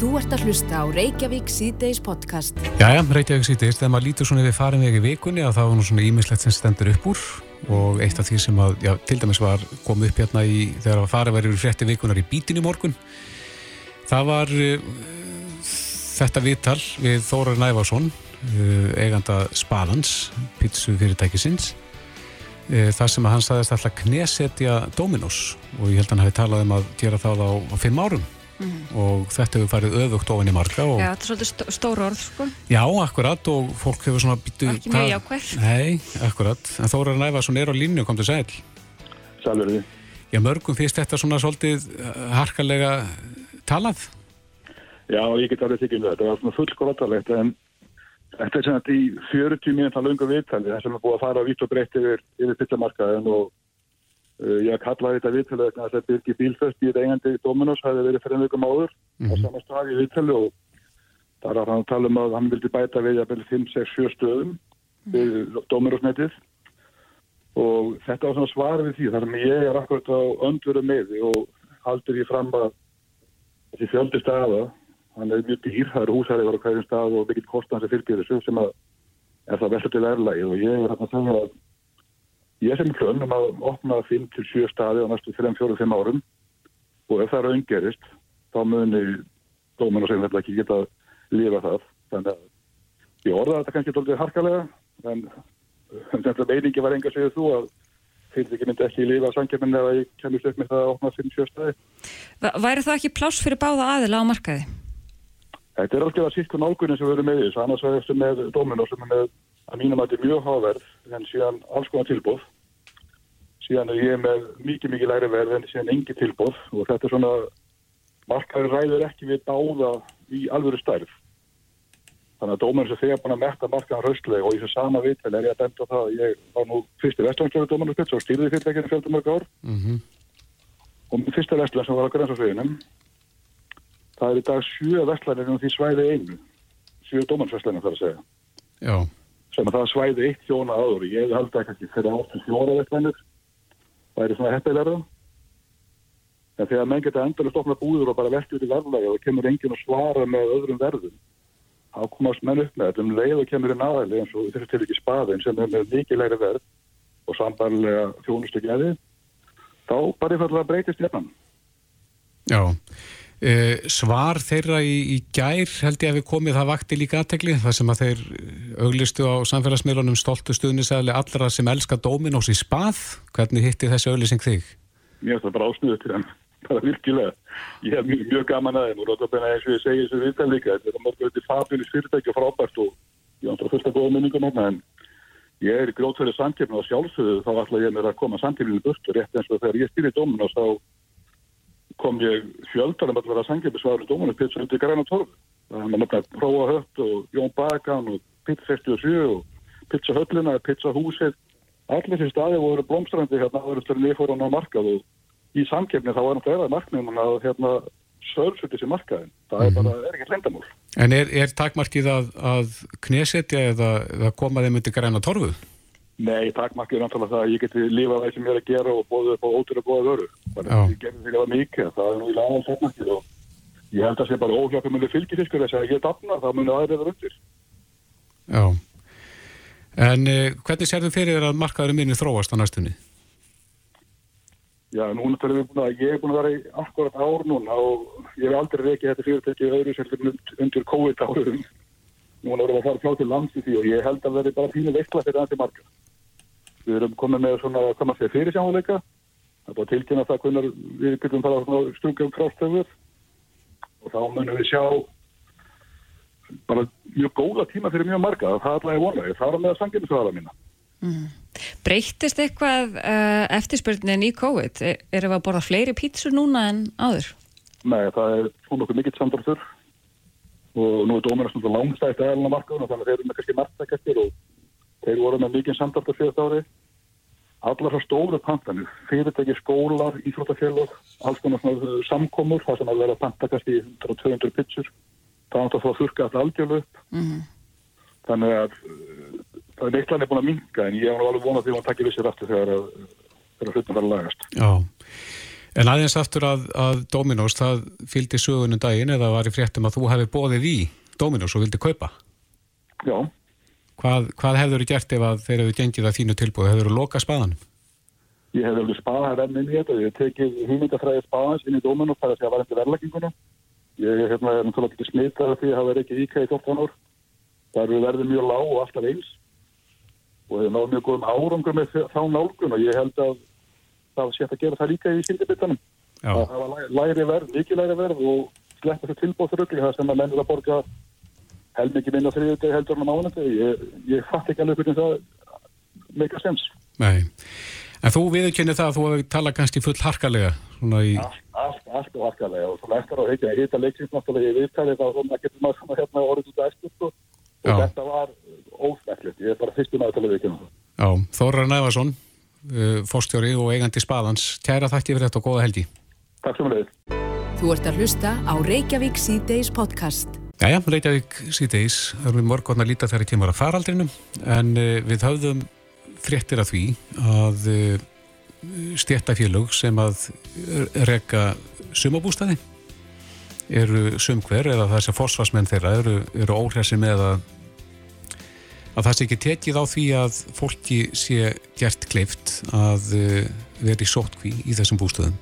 Þú ert að hlusta á Reykjavík síðdeis podcast. Jæja, Reykjavík síðdeis, þegar maður lítur svona við farin vegi vikunni að það var nú svona ímislegt sem stendur upp úr og eitt af því sem að, já, til dæmis var komið upp hérna í, þegar að farið væri frétti vikunar í bítinu morgun það var uh, þetta viðtal við Þórar Nævarsson uh, eiganda Spalans pítsu fyrirtækisins uh, þar sem að hann saðist alltaf knesetja Dominos og ég held að hann hafi talað um að gera það á, á fimm árum Mm. og þetta hefur farið öfugt ofan í marga og... Já, þetta er svolítið stór orð sko. Já, akkurat og fólk hefur svona býtu Ekki mjög jákvæð Nei, akkurat, en Þóra Næfarsson er á línu kom til sæl Sælur því Já, mörgum finnst þetta svona svolítið uh, harkalega talað. Já, ég get alveg þykir með þetta. Það var svona fullgrótalegt en þetta er sem að í 40 mínúta lunga viðtali þess að maður búið að fara vitt og breytt yfir, yfir pittamarkaðin og ég kallaði þetta viðtölu að þetta byrki bílfest í reynandi í Dominos hafi verið fyrir einhverjum áður mm -hmm. á sama stað í viðtölu og það er að hann tala um að hann vildi bæta við að byrja 5, 6, 7 stöðum við Dominos-netið. Og þetta var svona svar við því þar sem ég er akkurat á öndveru meði og haldur ég fram að þessi fjöldi staða hann er mjög dýr, það eru húsæriðar á hverjum stað og mikill kostan sem fylgir þessu sem að er það veldur til erlægi og ég er að segja að Ég sem hlun um að opna 5-7 staði á næstu 3-4-5 árum og ef það er öngerist þá muni dómin og þetta ekki geta lifa það. Þannig að ég orða þetta kannski doldið harkalega en þetta meiningi var enga segið þú að fyrirtæki myndi ekki lifa sangjafinn eða ég kemur upp með það að opna 5-7 staði. Væri það ekki pláss fyrir báða aðila á markaði? Þetta er alveg að síkku nálgunni sem við erum með því. Annars er þetta með dómin og sem er með að mínum að þetta er mjög háverð en síðan alls konar tilbúð síðan er ég með mikið mikið læri verð en síðan engi tilbúð og þetta er svona markaður ræður ekki við báða í alvöru stærð. Þannig að dómarins er þegar búin að metta markaðan raustlega og í þessu sama vitvel er ég að benda það að ég var nú fyrsti vestlandskjöru dómarins og stýrði fyrirtækinu fjöldur mörg ár. Mm -hmm. og minn fyrsta vestland sem var á grænsasveginum það er í dag sjö vestlandin um því svæði einu. Sjö dómarnsvestlandin þarf að segja. Já sem að það svæði eitt þjóna áður ég held að kannski fyrir áttum fjóra veitmennir það er svona heppilegða en þegar menn geta endurlega stofna búður og bara velti út í verðlega og kemur enginn að svara með öðrum verðum þá komast menn upp með þetta. Um leið og kemur í naðali eins og til ekki spaðin sem er með læri verð og sambarlega þjónustu geði þá bara í falla breytist hérna Já svar þeirra í, í gær held ég að við komið það vakti líka aðtegli þar sem að þeir auglistu á samfélagsmiðlunum stoltu stuðnisæðli allra sem elska Dominos í spað. Hvernig hitti þessi auglýsing þig? Mér finnst það bara ásnöðu til hann. Bara virkilega, ég hef mjög, mjög gaman aðeins og ráðabenna eins og ég segi þessu viðtæð líka. Þetta er mörgur þetta fabílis fyrirtæki og frábært og ég ándur að fullta góða minningum hérna en ég er í grótverði samkjöfni og sjálfsögðu þá ætla ég mér að koma samkjöfni kom ég fjöldan um að vera sangjabisvaður í dómunum pizza undir græna torf. Það er náttúrulega Próa Hött og Jón Bagan og Pizza 67 og Pizza Höllina, Pizza Húsið. Allir þessi staði voru blómstrandi hérna áður eftir nýfóran á markað og í samkefni þá var náttúrulega marknum að hérna sörfut þessi markaðin. Það er bara, er ekki hlendamál. En er, er takmarkið að, að knesetja eða, eða koma þeim undir græna torfuð? Nei, takkmarkið er náttúrulega það að ég geti lífað það sem ég er að gera og bóðið upp á ótrúlega góða vöru. Þannig að ég gerði því að það var mikið, það er nú í lagan takkmarkið og ég held að það sé bara óhjáfum munið fylgifiskur þess að ég dafna, það munið aðrið það undir. Já, en eh, hvernig sér þau fyrir þér að markaðurum minni þróast á næstunni? Já, núna talum við búin að ég er búin að vera í akkurat ár núna og ég hef aldrei reykið þetta fyrirtæki. Núna vorum við að fara flá til lands í því og ég held að veri bara fínu veistla fyrir í marka. Við erum komið með svona, hvað maður segir, fyrirsjánuleika. Það er bara tilkynna það hvernig við getum fara svona stungum frástöfur og þá munum við sjá bara mjög góða tíma fyrir mjög marga. Það er alveg vonlega. Það er með að sanginu svo aðra mína. Mm. Breytist eitthvað uh, eftirspurnin í COVID? Er, erum við að borða fleiri pítsur núna en áður? Nei, það er svona okkur mikill samdarþur og nú er dómurinn svona langstækt aðalina markaðun og þannig að þeir eru með kannski margtækastir og Þeir voru með mikið samtaltar fyrir ári. Allar það stóru pantanir, fyrirtæki skólar, íþróttafélag, alls konar samkomur, það sem að vera pantakast í 100-200 pitsur. Það átt að fá þurka alltaf algjörlu upp. Mm -hmm. Þannig að uh, það er neittan er búin að minga en ég hef alveg vonað því að það takkir vissir aftur þegar, þegar hlutum verður lagast. Já, En aðeins aftur að, að Dominos, það fylgdi sögunum daginn eða var í fréttum að þú hefði bóðið í Dominos og vildi kaupa. Já, Hvað, hvað hefur þú gert ef þeir hefur gengið að þínu tilbúið? Hefur þú lokað spaðanum? ég hef alveg spaðað renn inn í þetta. Ég hef tekið hugmyndafræði spaðans inn í dóminu og það er að segja varandi verðlækinguna. Ég er hérna er náttúrulega ekki smitað því að hafa verið ekki íkæði 14 ár. Það eru verðið mjög lág og alltaf eins. Og ég náðu mjög góðum árangur með þá nálgun og ég held að það sé að gera það líka í skyndibittanum. Já, að hafa læ- lægri verð, held mikið minna þriðudegi heldur en á mánudegi. Ég, ég fatt ekki alveg hvernig það meika sens. nei. En þú viðurkennir það að þú hefur talað kannski full harkalega svona í... Allt, allt, allt og allt og svo eftir á heikja, hita leiksins náttúrulega í viðtæli þá svona getur maður svona hérna orðið út af eftir sko. og Já. þetta var ósmæklegt. Ég er bara fyrstum að tala við ekki um það. Já, Þórar Nævarsson, uh, fórstjóri og eigandi spaðans. Kæra þakki fyrir þetta og góða helgi. Takk sem. Þú ert að hlusta á Reykjavík síðdeis podcast. Jæja, Reykjavík síðdeis, það erum við mörgóðan að líta þegar í tímar að faraldrinum, en uh, við höfðum fréttir af því að uh, stjættafélög sem að reka sumabústaði eru sumhver eða þessi forsvarsmenn þeirra eru, eru óhressi með að að það sé ekki tekið á því að fólki sé gert kleift að í sótkví í þessum bústöðum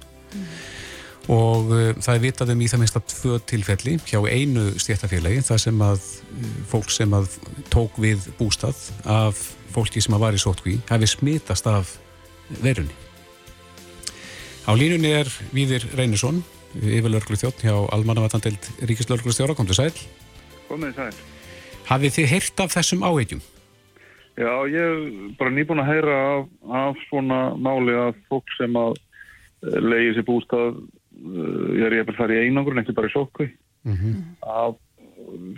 og uh, það er vitað um í það minnst að tvö tilfelli hjá einu stjættafélagi þar sem að uh, fólk sem að tók við bústað af fólki sem að var í sótkví hafi smitast af verunni. Á línunni er Víðir Reynisson, yfirlörglu þjótt hjá Almannavatandeld Ríkislörglu stjóra, kom til sæl. Komið sæl. Hafið þið heyrt af þessum áhegjum? Já, ég er bara nýbúin að heyra af, af svona máli að fólk sem að leiði sér bústað, ég er ég að fara í einangrun, ekki bara í sókvi, Mm -hmm. af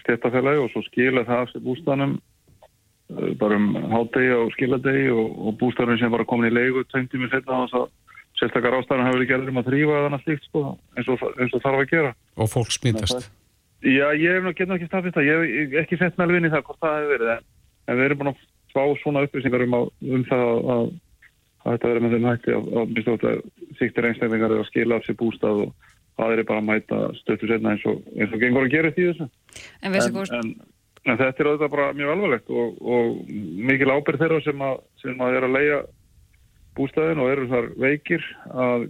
stjættafélagi og svo skila það bústaðnum uh, bara um hádegi og skiladegi og, og bústaðurinn sem var komin í leigu tveim tími setna á þess að sérstakar ástæðan hafi verið gerður um að þrýfa þannig slíkt sko, eins og, eins og þarf að gera. Og fólk smitast. Já, ég hef getur ekki staðfist það, ég hef ekki sett með alveg inn í það hvort það hefur verið, en, en við erum búin að fá svona upplýsingar um, að, um það að, að, þetta verið með þeim hætti að, minnst átt að síktir einstaklingar eru að skila af sér bústað og það er bara að mæta stöttu setna eins og, eins og gengur að gera því þessu. En En, en, en þetta er auðvitað bara mjög alvarlegt og, og mikil ábyrð þeirra sem að, sem að er að leia bústaðin og eru þar veikir að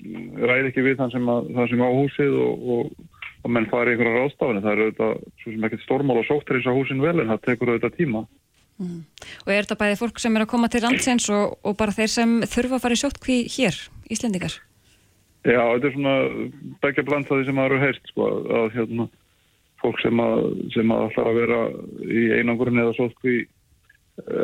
ræði ekki við þann sem, að, þann sem á húsið og, og, og menn fari á ráðstafinu. Það er auðvitað svo sem ekkert stórmál og sóttir eins á húsin vel en það tekur auðvitað tíma. Og er þetta bæði fólk sem er að koma til landsins og, og bara þeir sem þurfa að fara í sótkví hér, Íslendingar? Já, þetta er svona begja bland það sem eru heyrst sko, að hérna, fólk sem að, sem að ætla að vera í einangurinn eða sótkví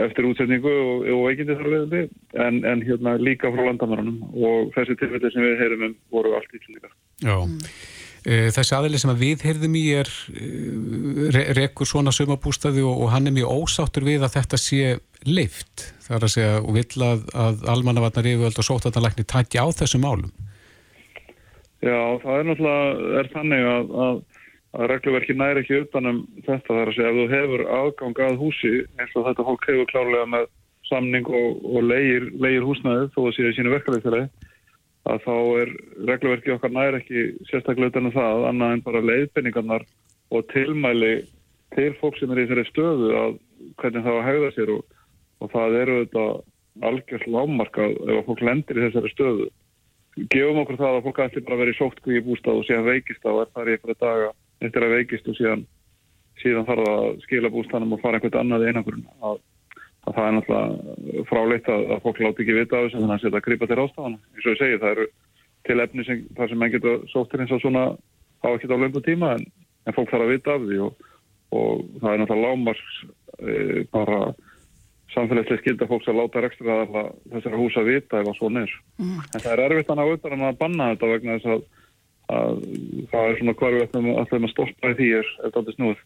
eftir útsetningu og, og veikindi þar leiðandi en, en hérna líka frá landamærunum og þessi tilfelli sem við heyrum um voru allt íslendingar. Já. Eh, Þessi aðli sem að við heyrðum í er eh, re rekur svona sumabústaði og, og hann er mjög ósáttur við að þetta sé leift. Það er að segja og vill að, að almannavatnar yfirvöld og sóttatanlækni taki á þessum málum. Já, það er náttúrulega er þannig að, að, að regluverki næri ekki utanum þetta þar að segja ef þú hefur aðgang að húsi eins og þetta fólk hefur klárlega með samning og, og leigir, leigir húsnæðið þó að séu sínu verkefæðislega að þá er regluverki okkar næri ekki sérstaklega utanum það annað en bara leiðbendingarnar og tilmæli til fólk sem er í þeirri stöðu að hvernig það á að hegða sér og, og það eru þetta algjörð lámark að ef að fólk lendir í þessari stöðu. Gefum okkur það að fólk ætli bara að vera í sóttkví í bústað og síðan veikist og er það í eitthvað daga eftir að veikist og síðan síðan þarf að skila bústaðnum og fara einhvern annað í einangurinn að, að það er náttúrulega fráleitt að, að fólk láti ekki vita af þessu þannig að setja að grípa til rástafana eins og ég segi það eru til efni sem, þar sem menn geta sóttir eins og svona á ekki á löngu tíma en, en fólk þarf að vita af því og, og það er náttúrulega lámars e, bara samfélagslega skilda fólks að láta rekstra þessara húsa vita ef að svona er. Mm. En það er erfitt að ná auðvitað um að banna þetta vegna þess að, að það er svona ætlum að, að stoppa í því er þetta snúið.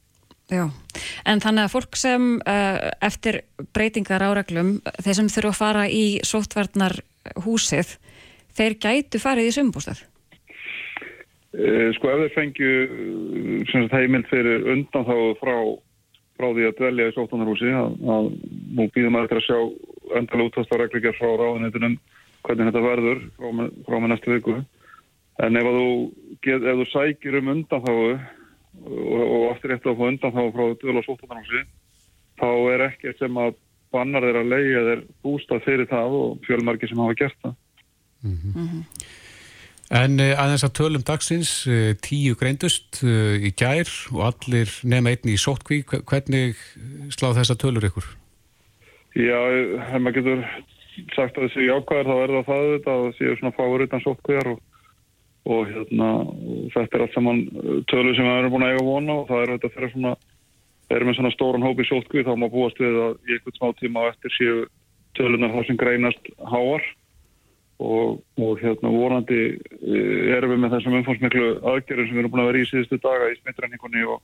Já, en þannig að fólk sem uh, eftir breytingar áreglum, þeir sem þurfa að fara í sóttvarnar húsið, þeir gætu farið í sumbústað? E, sko ef þeir fengju sem sagt heimild fyrir undan þá frá, frá því að dvelja í sóttvarnarhúsi að, að nú býðum að þetta að sjá endala útast á reglugjör frá ráðunitunum hvernig þetta verður frá með, frá með næstu viku en ef þú, get, ef þú sækir um undanþáu og, og aftur eftir að fá undanþáu frá döl og sóttanarhúsi þá er ekkert sem að bannar þeir að leiða þeir bústað fyrir það og fjölmarki sem hafa gert það En uh, aðeins að tölum dagsins, uh, tíu greindust uh, í gær og allir nema einni í sótkví. Hve- Hvernig sláð þessa tölur ykkur? Já, ef maður getur sagt að þessi jákvæðar þá er það það þetta að það séu svona fáur utan sótkvíðar og, og hérna, þetta er allt saman uh, tölur sem við erum búin að eiga vona og það er þetta fyrir svona, erum með svona stóran hóp í sótkvíð þá má búast við að í einhvern smá tíma á eftir séu tölunar þá sem greinast háar. Og, og hérna vonandi uh, erum við með þessum umfómsmiklu aðgerðum sem við erum búin að vera í síðustu daga í smittræningunni og,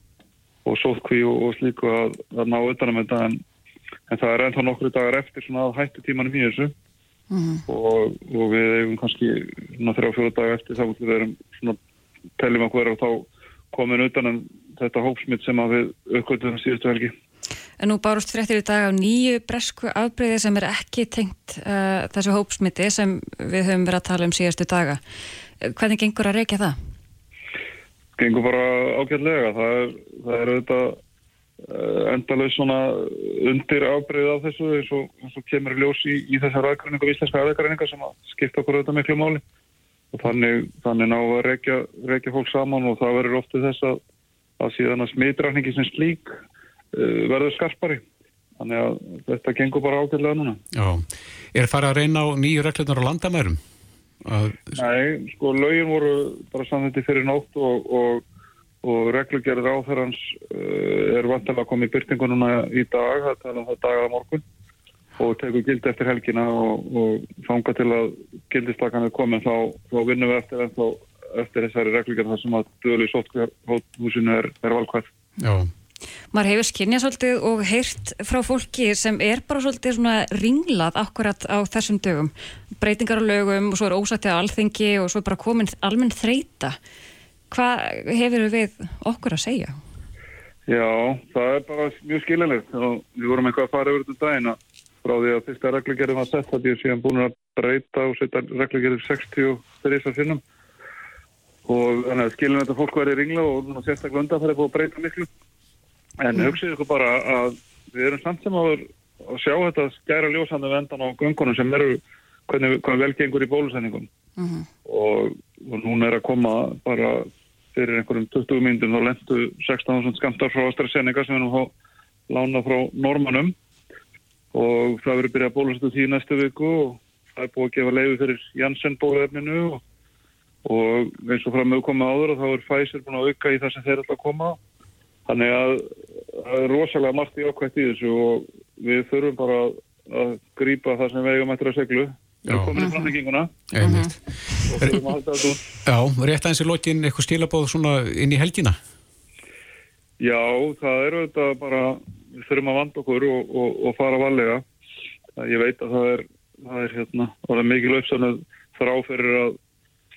og sótkví og, og slíku að, að ná utanum þetta. En en það er ennþá nokkru dagar eftir svona að hættu tímanum í þessu og, og við eigum kannski þrjá fjóra dagar eftir þá við erum svona teljum að hverja og þá komin utan en þetta hópsmitt sem við uppgötum síðustu helgi. En nú bárust fréttir í dag á nýju bresku afbreyði sem er ekki tengt uh, þessu hópsmiti sem við höfum verið að tala um síðastu daga. Uh, Hvernig gengur að reykja það? Gengur bara ágætlega, það er, það er auðvitað uh, endalaus svona undir afbreyð af þessu eins og, eins og kemur ljós í, í þessar aðgræningu, íslenska aðgræninga sem að skipta okkur auðvitað miklu máli og þannig, þannig ná að reykja, reykja fólk saman og það verður ofta þess að, að síðan að smitrækningi sem slík uh, verður skarpari. Þannig að þetta gengur bara ágætlega núna. Já. Er farið að reyna á nýju reglunar á landamærum? Að, Nei, sko lögin voru bara samþendi fyrir nótt og, og, og reglugerð ráþærans uh, er vantilega að koma í byrtingununa í dag, það tala um það dagar á morgun og tekur gildi eftir helgina og, og fanga til að gildistakan er komin þá, þá vinnum við eftir, ennþá, eftir þessari reglugerð þar sem að dölu í sótkvæðhúsinu er, er valkvæð. já. Maður hefur skinnjað svolítið og heyrt frá fólki sem er bara svolítið svona ringlað akkurat á þessum dögum. Breytingar á lögum og svo er ósættið á alþingi og svo er bara komin almenn þreita. Hvað hefur við okkur að segja? Já, það er bara mjög skilinlegt og við vorum eitthvað að fara yfir þetta daginn að frá því að fyrsta reglugerðin var sett að ég síðan búin að breyta og setja reglugerðin 63 sinnum. Og þannig að skilinlegt að fólk verði ringla og sérstaklega undan það er búin að breyta miklu. En hugsið ykkur bara að við erum samt sem áður að sjá þetta skæra ljósandi vendan á göngunum sem eru hvernig, hvernig velgengur í bólusendingum og, og núna er að koma bara fyrir einhverjum 20 myndum þá lendu 16.000 skamtar frá AstraZeneca sem við erum að lána frá normanum og það verður byrjað að bólusetja því næstu viku og það er búið að gefa leiði fyrir Janssen bóluefninu og, og eins og fram með komið áður og þá er Pfizer búin að auka í það sem þeir að koma. Þannig að það er rosalega margt í ákvæmt í þessu og við þurfum bara að, að grípa það sem við eigum eftir að seglu Já. við komum í framhenginguna Einmitt. Og þurfum að halda þetta út Já, rétt aðeins í lokin eitthvað stilabóð svona inn í helgina? Já, það er auðvitað bara, við þurfum að vanda okkur og, og, og fara varlega. Það- Ég veit að það er, það er hérna, það er mikil uppsöfnuð þrá fyrir að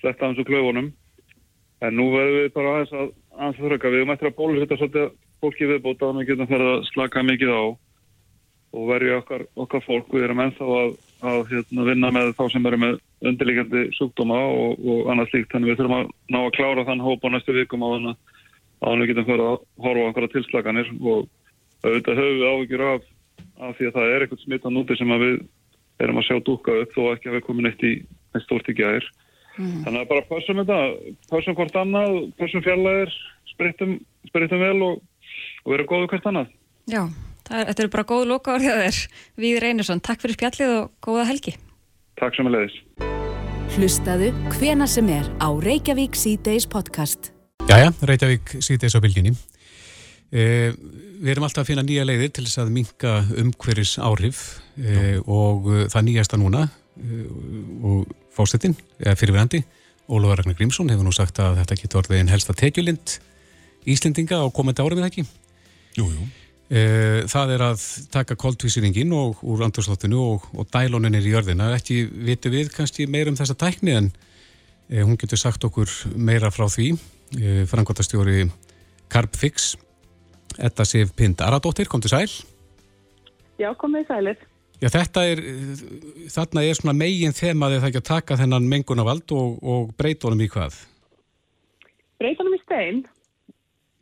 sletta hans úr klaufunum. En nú verðum við bara aðeins að, aðeins að þröka. Við erum eftir að bólusetja svolítið fólki viðbóta að við getum fyrir að slaka mikið á og verja okkar, okkar fólk. Við erum ennþá að, að hérna, vinna með þá sem eru með undirlíkjandi sjúkdóma og, og annað slíkt. Þannig við þurfum að ná að klára þann hóp á næstu vikum á þannig að við getum fyrir að horfa okkar tilslaganir og auðvitað höfum við áhyggjur af, af því að það er eitthvað smittan úti sem að við erum að sjá dúka upp þó ekki að við komum eitt í stórt í gæðir. Þannig að bara passum þetta, passum hvort annað, passum fjarlæðir, sprittum, vel og, og verum góðu hvert annað. Já, það er, þetta eru bara góð loka orðið að þér. Við Reynarsson, takk fyrir spjallið og góða helgi. Takk sem að leiðis. Hlustaðu hvena sem er á Reykjavík C-Days podcast. Jæja, Reykjavík síðdeis á bylginni. E, við erum alltaf að finna nýja leiðir til þess að minka umhverfis áhrif e, og e, það nýjasta núna e, og fósettin, eða fyrirverandi, Ólafur Ragnar Grímsson hefur nú sagt að þetta getur orðið einn helsta tekjulind Íslendinga á komandi árum eða ekki. Jú, jú. E, það er að taka koltvísýringin og úr andurslóttinu og, og dæloninir í jörðina. Ekki vitu við kannski meira um þessa tækni en e, hún getur sagt okkur meira frá því. E, Frangotastjóri Carbfix, Edda Sif Pind Aradóttir, kom til sæl. Já, komið í sælir. Já, þetta er, þarna er svona megin þemaði það ekki að taka þennan mengunavald og, og breyta honum í hvað? breytanum í stein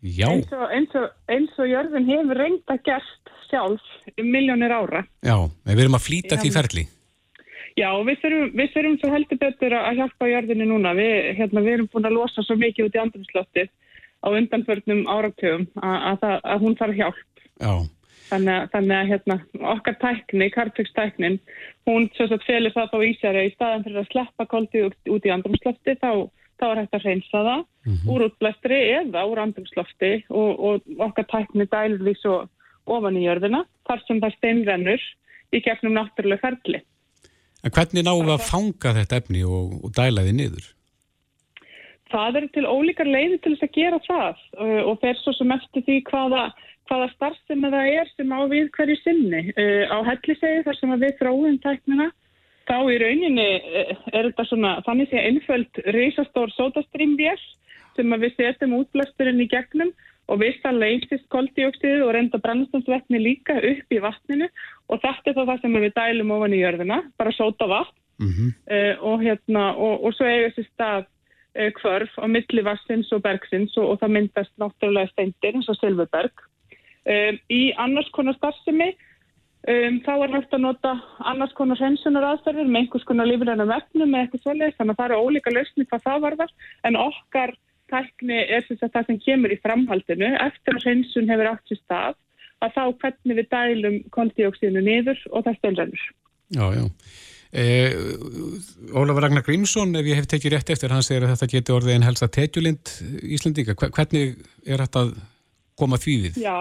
eins og, eins, og, eins og jörðin hefur reynda gert sjálf um miljónir ára. já, við erum að flýta Já. því ferli. Já, við þurfum, við þurfum svo heldur betur að hjálpa jörðinni núna. Við, hérna, við erum búin að losa svo mikið út í andrumsloftið á undanförnum áratugum að, að, að hún þarf hjálp. Já, Þannig, að- þannig að hérna, okkar tækni, kartfjökstæknin, hún svo að felur það þá í sér að í staðan fyrir að sleppa koldið út, út í andrumslofti þá, þá er hægt að reynsa það úr útblæstri eða úr andrumslofti og, og okkar tækni dælur því svo ofan í jörðina þar sem það steinrennur í gegnum náttúrulega ferli. en hvernig náum við að fanga þetta efni og, og dæla því niður? Það eru til ólíkar leiði til þess að gera það uh, og fer svo sem eftir því hvaða, hvaða starfsemi það er sem á við hverju sinni. Uh, á hellisegi þar sem að við þróum tæknina, þá í rauninni uh, er þetta svona, þannig sé einföld reysastór sótastrýmvél sem við setjum útblæsturinn í gegnum og við það leysist koldioksiðu og reynda brennstansvetni líka upp í vatninu og þetta er þá það sem við dælum ofan í jörðina, bara sóta vatn Mm uh, og, hérna, og, og svo eiga sér stað uh, kvörf á milli vassins og bergsins og, og það myndast náttúrulega steindir eins og silfurberg. Um, í annars konar starfsemi um, þá er hægt að nota annars konar hreinsunar aðferðir með einhvers konar lífræna vefnum með eitthvað svolítið þannig að það eru ólíka lausni hvað það varðar en okkar tækni er sem sagt það sem kemur í framhaldinu eftir að hreinsun hefur átt sér stað að þá hvernig við dælum koldioksínu niður og það steinrennur. Já, já. Eh, Ólafur Ragnar Grímsson, ef ég hef tekið rétt eftir, hann segir að þetta geti orðið einn helsta tekjulind Íslandíka. Hver- Hvernig er þetta að koma því við? Já,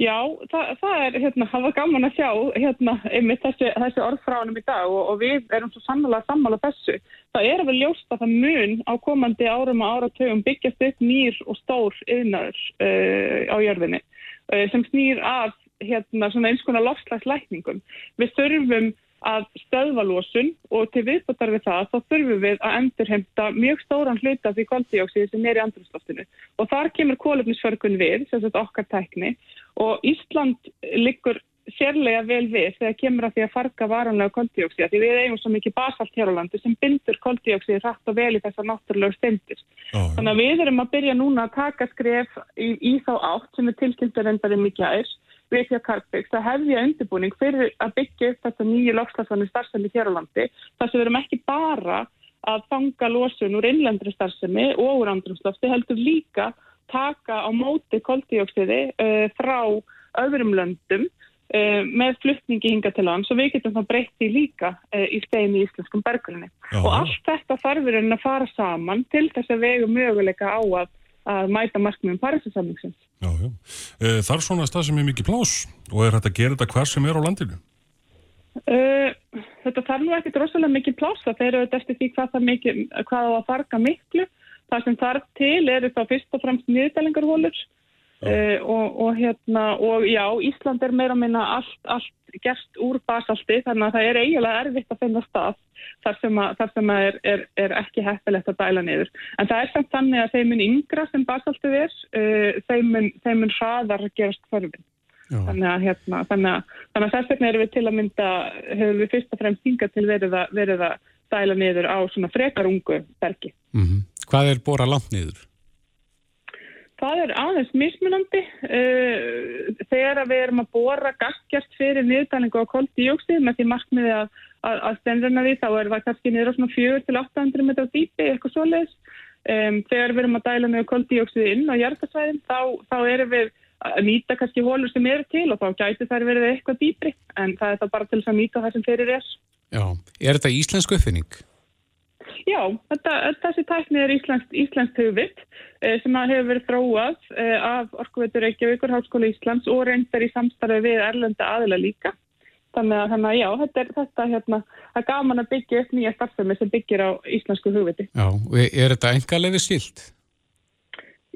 já það, það er, hérna, það var gaman að sjá, hérna, einmitt þessi, þessi orð frá honum í dag og, og við erum svo sannlega sammála þessu. Það er alveg ljóst að það mun á komandi árum og áratögum byggjast upp nýr og stór yðnaður uh, á jörðinni uh, sem snýr að, hérna, svona eins konar lofslagslækningum. Við þurfum að stöðva losun og til viðbúttar við það þá þurfum við að endurheimta mjög stóran hluta því koldíóksið sem er í andrumsloftinu og þar kemur kólefnisförgun við, sem sagt okkar tækni og Ísland liggur sérlega vel við þegar kemur að því að farga varanlega koldíóksið því við eigum svo mikið basalt hér á landi sem bindur koldíóksið hrætt og vel í þessar náttúrulega steindir. Þannig að við erum að byrja núna að taka skref í, í þá átt sem er tilkynntur endarinn mikið aðeins við því að Karpvíks að hefja undirbúning fyrir að byggja upp þetta nýju lokslasvanni starfsemi hér á landi þar sem við erum ekki bara að fanga losun úr innlendri starfsemi og úr andrumslofti heldur líka taka á móti koldíóksiði uh, frá öðrum löndum uh, með fluttningi hinga til lands og við getum þá breytt í líka uh, í stein í íslenskum bergrunni. Og allt þetta þarfur en að fara saman til þess að vega möguleika á að, að mæta markmiðum Parísasamlingsins. Eh, Þar svona stað sem er mikið plás og er hægt að gera þetta hvar sem er á landinu? Þetta þarf nú ekkert rosalega mikið plássa þeir eru þetta eftir því hvað það mikið, hvað á að farga miklu. Það sem þarf til eru þá fyrst og fremst niðurdelingarhólur uh, og, og hérna og já, Ísland er meira að minna allt, allt gert úr basalti þannig að það er eiginlega erfitt að finna stað þar sem að, þar sem að er, er, er ekki heppilegt að dæla niður. En það er samt þannig að þeim mun yngra sem basaltið er, uh, þeim mun, þeim mun hraðar að gerast förfinn. Þannig að, hérna, þannig, að, þannig að þess vegna erum við til að mynda, hefur við fyrst og fremst hingað til verið að, verið að dæla niður á svona frekar ungu bergi. Mm Hvað er bóra langt niður? Það er aðeins mismunandi uh, þegar við erum að bóra gaggjast fyrir niðurdælingu á koldíóksið með því markmiði að, að, að stendurna því þá er það kannski niður á svona 4-800 metra dýpi eitthvað svoleiðis. Um, þegar við erum að dæla niður koldíóksið inn á hjartasvæðin þá, þá erum við að nýta kannski hólur sem eru til og þá gæti þær verið eitthvað dýpri en það er það bara til þess að nýta það sem fyrir er. Já, er þetta íslensk uppfinning? Já, þetta, þessi tækni er íslenskt, íslenskt hugvitt eh, sem hefur verið þróað eh, af Orkuveitur Reykjavíkur, Háskóla Íslands og reyndar í samstarfi við erlenda aðila líka. Þannig að, þannig að já, þetta er, þetta, hérna, það gaman að byggja upp nýja starfsemi sem byggir á íslensku hugviti. Já, og er þetta engalega skilt?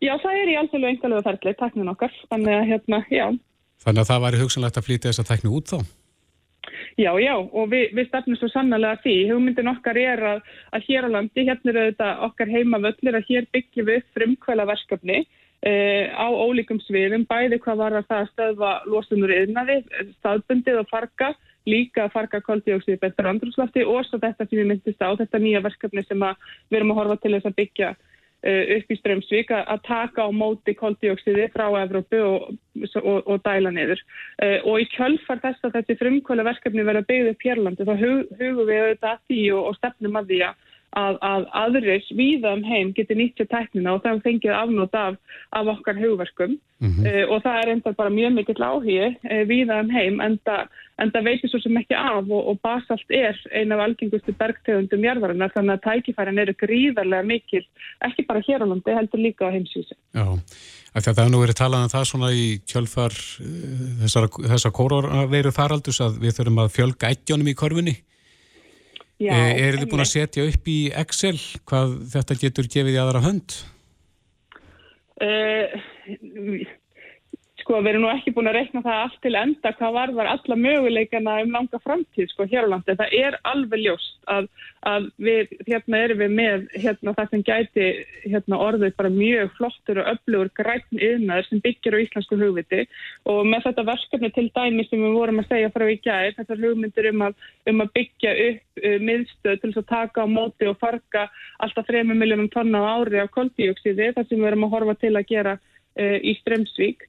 Já, það er í alþjóðlega engalega ferli, tæknin okkar. Þannig að, hérna, já. Þannig að það væri hugsanlegt að flytja þessa tækni út þá? Já, já, og við, við stefnum svo sannlega því. Hugmyndin okkar er að, að hér á landi, hérna er þetta okkar heimavöllir, að hér byggjum við frumkvæla verkefni eh, á ólíkum sviðum, bæði hvað var að það að stöðva losunur yðnaði, staðbundið og farga, líka að farga koldíóksið betur andrúslafti og svo þetta sem við myndist á, þetta nýja verkefni sem við erum að horfa til þess að byggja upp í Strömsvík að taka á móti koldioksiði frá Evrópu og, og, og dæla niður. Uh, og í kjölfar þess að þessi frumkvöla verkefni verða byggðið upp hérlandi þá hug, hugum við auðvitað að því og, og stefnum að því að að, að aðrir víða um heim geti nýtt sér tæknina og það fengið afnót af, af okkar hugverkum Mhm. uh, og það er enda bara mjög mikill áhugi uh, víða um heim en það veitir svo sem ekki af og, og basalt er eina af algengustu bergtegundum jarðarinnar þannig að tækifærin eru gríðarlega mikil ekki bara hér á landi, heldur líka á heimsvísi. Já, það er nú verið talað um það svona í kjölfar þessar, þessar kóraveiru faraldus að við þurfum að fjölga ættjónum í korfunni. Já, e, eru þið búin að setja upp í Excel hvað þetta getur gefið í aðra hönd? Uh, sko við erum nú ekki búin að rekna það allt til enda hvað varðar alla möguleikana um langa framtíð sko hér á landi. Það er alveg ljóst að, að við hérna erum við með hérna það sem gæti hérna orðið bara mjög flottur og öflugur græn yðnaður sem byggir á íslensku hugviti og með þetta verkefni til dæmi sem við vorum að segja frá í gær, þetta hugmyndir um að, um að byggja upp uh, miðstöð til þess að taka á móti og farga alltaf 3 miljónum tonna á ári af koldíoksiði, það sem við erum að horfa til að gera uh, í Strömsvík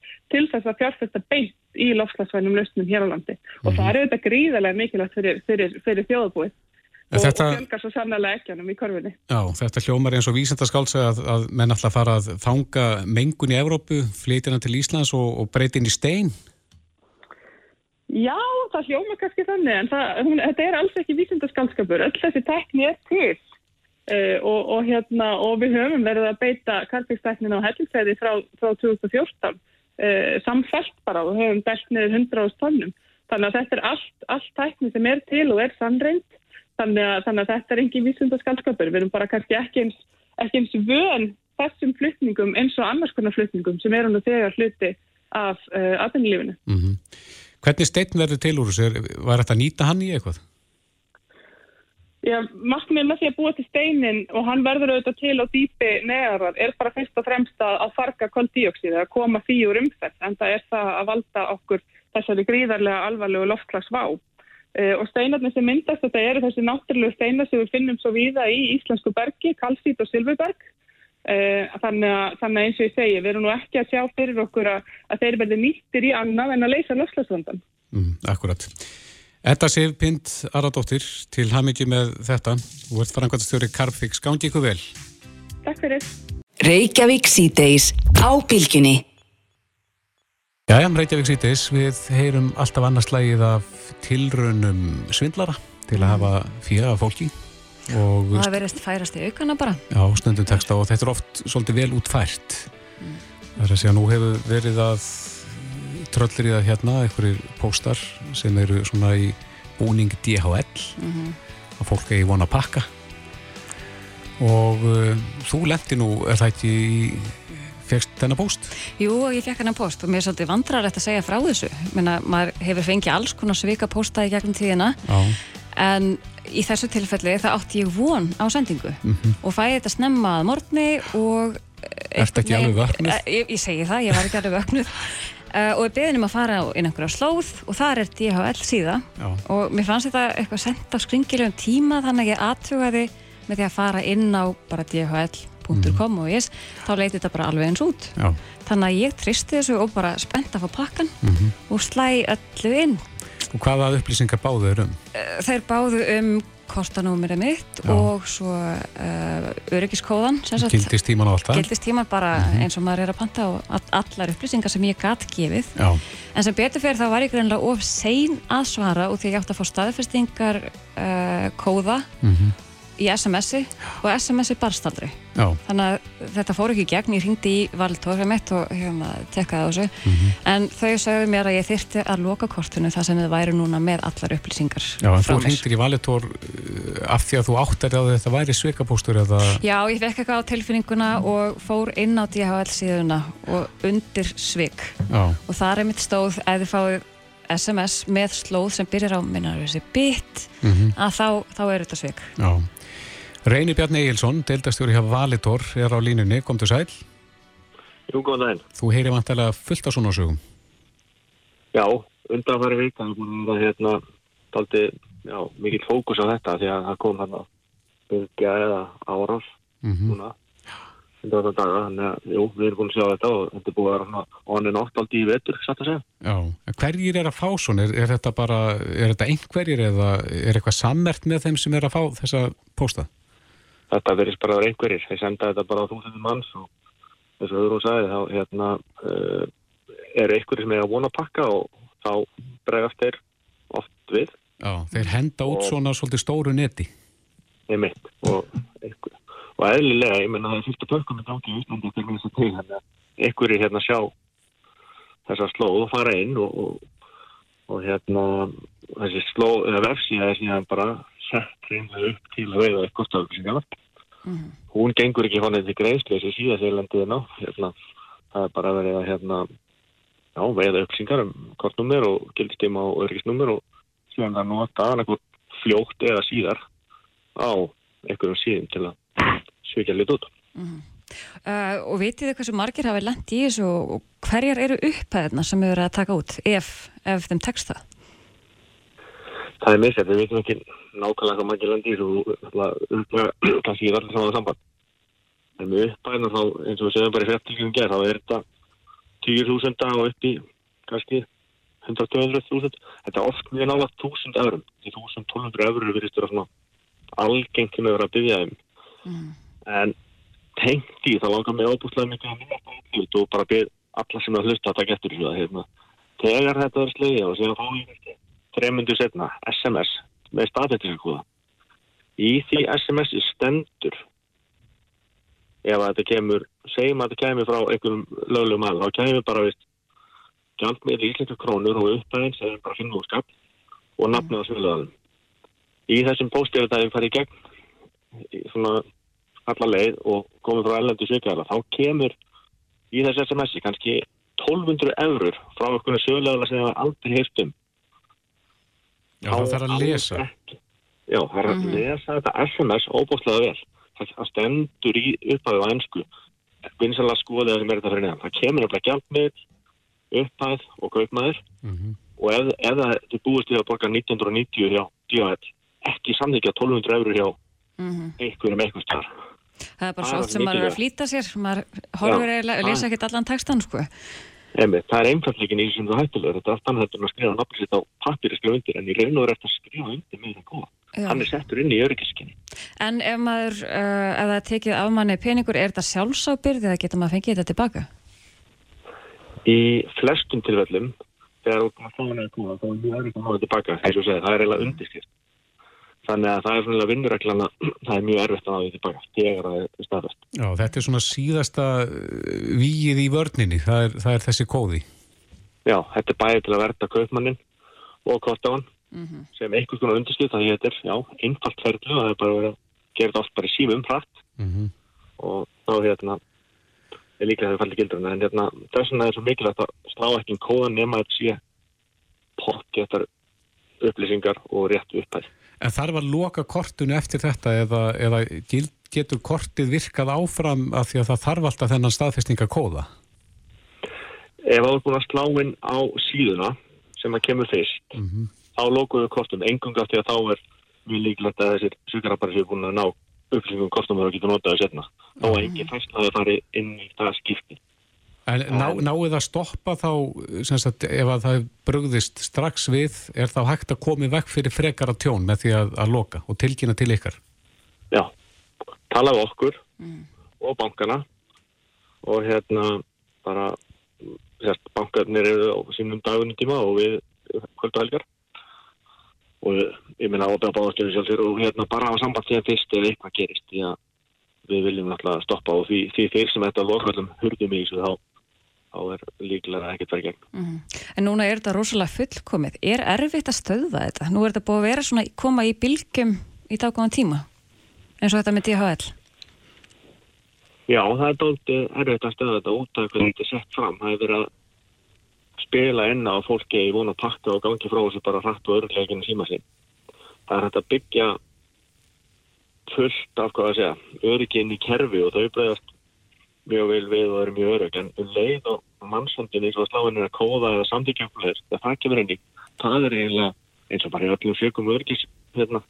til þess að fjárfesta beint í loftslagsvænum lausnum hér á landi. Og það er auðvitað gríðarlega mikilvægt fyrir, fyrir, fyrir þjóðabúið. Og, fjölgar svo sannlega ekkjanum í korfinni. Já, þetta hljómar eins og vísindaskálsa að, að menn að fara að fanga mengun í Evrópu, flytja hana til Íslands og, og breyti inn í stein. Já, það hljóma kannski þannig, en það, hún, þetta er alls ekki vísindaskaldskapur. Öll þessi tækni er til uh, og, og, hérna, og við höfum verið að beita karpiksteknin á hellingsæði frá, frá 2014 uh, samfelt bara og höfum dælt niður 100 tonnum. Þannig að þetta er allt, allt tækni sem er til og er sannreint. Þannig að, þannig að þetta er engin vísindaskaldskapur. Við erum bara kannski ekki eins, ekki eins vön þessum flutningum eins og annars konar flutningum sem eru nú þegar hluti af uh, atvinnulífinu. Mm Hvernig stein verður til úr þessu? Var þetta að nýta hann í eitthvað? Markmið með því að búa til steinin og hann verður auðvitað til á dýpi neðarvar er bara fyrst og fremst að, farga koldíoksíði, að koma því úr umferð en það er það að valda okkur þessari gríðarlega alvarlegu loftklagsvá. Uh, og steinarnir sem myndast þetta eru þessi náttúrulegu steinar sem við finnum svo víða í íslensku bergi, kalsít og silfurberg. Uh, þannig, að, þannig að eins og ég segi, við erum nú ekki að sjá fyrir okkur að, að þeir verði nýttir í annað en að leysa loftslagsvandan. Mm, akkurat. Edda Sif Pind Aradóttir, til hamingi með þetta. Þú ert frangvæntastjóri Carfix. Gangi ykkur vel. Takk fyrir. Reykjavík síðdeis á bylginni. Jæja, Reykjavík síðdeis, við heyrum alltaf annars slægið af tilraunum svindlara til að hafa fyrir af fólki og og það verðist færast í aukana bara já, stundum texta og þetta er oft svolítið vel útfært. Það er að segja, nú hefur verið að tröllir í það hérna, einhverjir póstar sem eru svona í búning DHL að fólk eigi vona að pakka. Og uh, þú lendi nú, er það ekki í fegst þennan póst? Jú, ég fekk hennar post og mér er svolítið vandrarlegt að segja frá þessu. Menna, maður hefur fengið alls konar svika posta í gegnum tíðina. Já, en í þessu tilfelli það átti ég von á sendingu. Mhm. og fæði þetta snemma að morgni og Ertu ekki alveg vöknuð? Eh, Ég, ég segi það, ég var ekki alveg vöknuð uh, og ég beðin um að fara inn einhverja slóð og þar er DHL síða já, og mér fannst þetta eitthvað sendt á skringilegum tíma þannig að ég aðtugaði með því að fara inn á bara dhl.com og ég þá leiti þetta bara alveg eins út já. þannig að ég tristi þessu og bara spennt að fá pakkan Mhm. og slæ öllu inn Og hvaða upplýsingar báðu er um? Eh, þeir báðu um kostanúmerið mitt Já. og svo uh, öryggiskóðan sem sagt, Gildist tíman á allt það? gildistíman bara Mhm. eins og maður er að panta og all- allar upplýsingar sem ég gat gefið Já, en sem betur fyrir þá var ég greinlega of sein að svara og því ég átti að fá staðfestingar uh, kóða mhm, í SMS-i og SMS-i barst aldrei. Já, þannig að þetta fór ekki í gegn ég hringdi í Valitor mitt og hérna tekkaði á þessu. Mhm. en þau sagði mér að ég þyrfti að loka kortinu þar sem þið væri núna með allar upplýsingar já en þú mér. hringtir í Valitor uh, af því að þú áttar að þetta væri sveikapóstur eða... Já, ég fekk eitthvað á tilfinninguna og fór inn á DHL síðuna og undir svik. Já, og það er mitt stóð að þið fáið SMS með slóð sem byrjar á minnar þessi bit mhm, að þá, þá er þetta svik. Já. Reynir Bjarni Egilson, deildastjóri hjá Valitor, er á línunni, komdu sæl. Jú, góðan daginn. Þú heyri vantarlega fullt af svona sögum. Já, undanfæri vika er búin að vera hérna daldi, já, mikill fókus á þetta því að það kom þarna byrgja eða árás Mm núna undan þetta daga, þannig að, jú, við erum búin að sjá þetta og þetta er búin að vera svona hann er nátt aldrei í vetur, satt að segja. Já, hverjir er að fá svona? Er, er þetta bara, er þetta einhverjir eða er eitthvað sammert með þeim sem er að fá þessa pósta? Þetta verðist bara vera einhverjir, þeir senda þetta bara á þúsundum manns og eins og Hugrún sagði þá hérna uh, eru einhverjir sem er að vona að pakka og þá bregast þeir oft við, Já, þeir henda út Og- svona svolítið stóru neti. einmitt. Og, einhver, og eðlilega, ég menna það er fyrsta pökkum gangi í Íslandi til þess að til þannig að einhverjir hérna sjá þessa slóð og fara inn og, og, og hérna þessi slóð, eða vefsíða er síðan bara sett reynlega upp til að veiða eitthvað stöðusingar hún gengur ekki honið til greiðslu þessi síða þegar landið er ná hérna, það er bara verið að hérna já, veiða upplýsingar um kortnúmer og gildistíma og örgisnúmer og síðan það nota annarkvort fljótt eða síðar á einhverjum síðum til að svíkja lit út. uh, og vitið þið hversu margir hafi lent í þessu og hverjar eru upphæðina sem eru að taka út ef, ef þeim tekst það Það er misjætt, við veitum ekki nákvæmlega hvað margir landi í þessu upplega kannski í allir saman samband. En með uppbæðina þá, eins og við segjum bara í fjartilgjum gerð, þá er þetta 10.000 og upp í kannski 100-200.000. Þetta er oft mjög nála 1.000 eurum. Því 1.200 eurur virðist vera svona algengt sem við verðum að byggja þeim. En tengt í það langar mig ábúslega mikið að minna þetta og bara byrð alla sem að hlusta að taka eftir þessu að hérna. Þegar þetta er slegið og síðan fáið þetta þremundu setna SMS með staðfættingakúða. Í því SMS stendur ef þetta kemur, segjum að þetta kemur frá einhverjum löglegum aðeins, þá kemur bara vist gjaldmiðli íslenska krónur og uppæðin sem bara finnum úr skap og nafnið á svöluðanum. Í þessum póstið þetta er farið gegn svona alla leið og komið frá ellendu svikaðala, þá kemur í þessu SMS-i kannski 1200 eurur frá einhvern sögulegala sem það aldrei heilt um Já, það þarf að lesa. Ekki. Já, það er að lesa þetta SMS óbúslega vel. Það það stendur í upphæðu á ennsku. Vinsalega skoðið sem er þetta fyrir neðan. Það kemur nefnilega gjaldmið, upphæð og kaupmaður Mhm. og ef, ef það búist við að borga 1990 hjá DHL, ekki samþykja 1200 eurur hjá einhverjum eitthvað starf. það er bara svo oft sem maður er að flýta sér maður horfur það- lesa ekkert allan textan sko. Emi, það er einfallegin í því sem þú hættulegur. Þetta er allt annað en að skrifa nafnir sitt á pappir að skrifa undir, en í raun og verið eftir að skrifa undir með það góða. Já. Hann er settur inn í öryggiskinni. en ef maður uh, ef það tekið af manni peningur er þetta sjálfsábyrð eða getur maður fengið þetta tilbaka Í flestum tilfellum, þegar þú að fá hann eða góða, þá er mjög örygg að hafa þetta tilbaka. Eins og segja, það er eiginlega undirskrift. Þannig að það er það að það. Já, þetta er svona síðasta uh, víið í vörninni, það er, það er þessi kóði. Já, þetta er bæði til að verða kaupmannin og kortáan sem einhvers konar undirskrift, það hétir, já, einfalt ferðlu, það er bara verið að gera þetta allt bara í símum hratt Mm og þá hérna er líklega þau fallið gildurinn en hérna þess vegna er svo mikilvægt að slá ekki kóðan nema að sé pottgetar upplýsingar og rétt upphæð. En þarf að loka kortinu eftir þetta eða, eða getur kortið virkað áfram af því að það þarf alltaf þennan staðfestingakóða? Ef það er búin að slá inn á síðuna sem að kemur fyrst, Mhm. þá lokuðu kortum engung af því að þá er mjög líklegt að þessir sugarapari séu búin að ná upplýsingum kortum og getur notaðu setna. Þá er engin fæsla að það fari inn í það skipti. En ná, náið að stoppa þá, sem sagt, ef að það brugðist strax við, er þá hægt að koma í vekk fyrir frekara tjón með því að, að loka og tilkynna til ykkar? Já, tala við okkur og bankana og hérna bara sérst, bankarnir eru á sínum dagunum tíma og við kvöldu helgar og ég minna ábæða báðastjóri sjálfur og hérna bara hafa samband síðan fyrst ef eitthvað gerist því að við viljum náttúrulega stoppa og því, því þeir sem þetta lokallum hurðum í þessu þá, þá er líklega ekkert verið gegn. Mm -hmm. En núna er þetta rosalega fullkomið. Er erfitt að stöðva þetta? Nú er þetta búið að vera svona koma í bylgjum í daggóðan tíma eins og þetta með DHL. Já, það er dálítið erfitt að stöða þetta út af hvernig þetta er sett fram. Það er verið að spila enna á fólki í vona pakka og gangi frá þessu bara hratt og örleginn síma sín. Það er hægt að byggja fullt af hvað að segja, örygginn í kerfi og þau bregðast mjög vel við og eru mjög örygg en um leið og mannsandin eins og að sláinn er að kóða eða samtíkjöfnleir, það kemur henni það er eiginlega eins og bara í öllum fjögum öryggis hérna,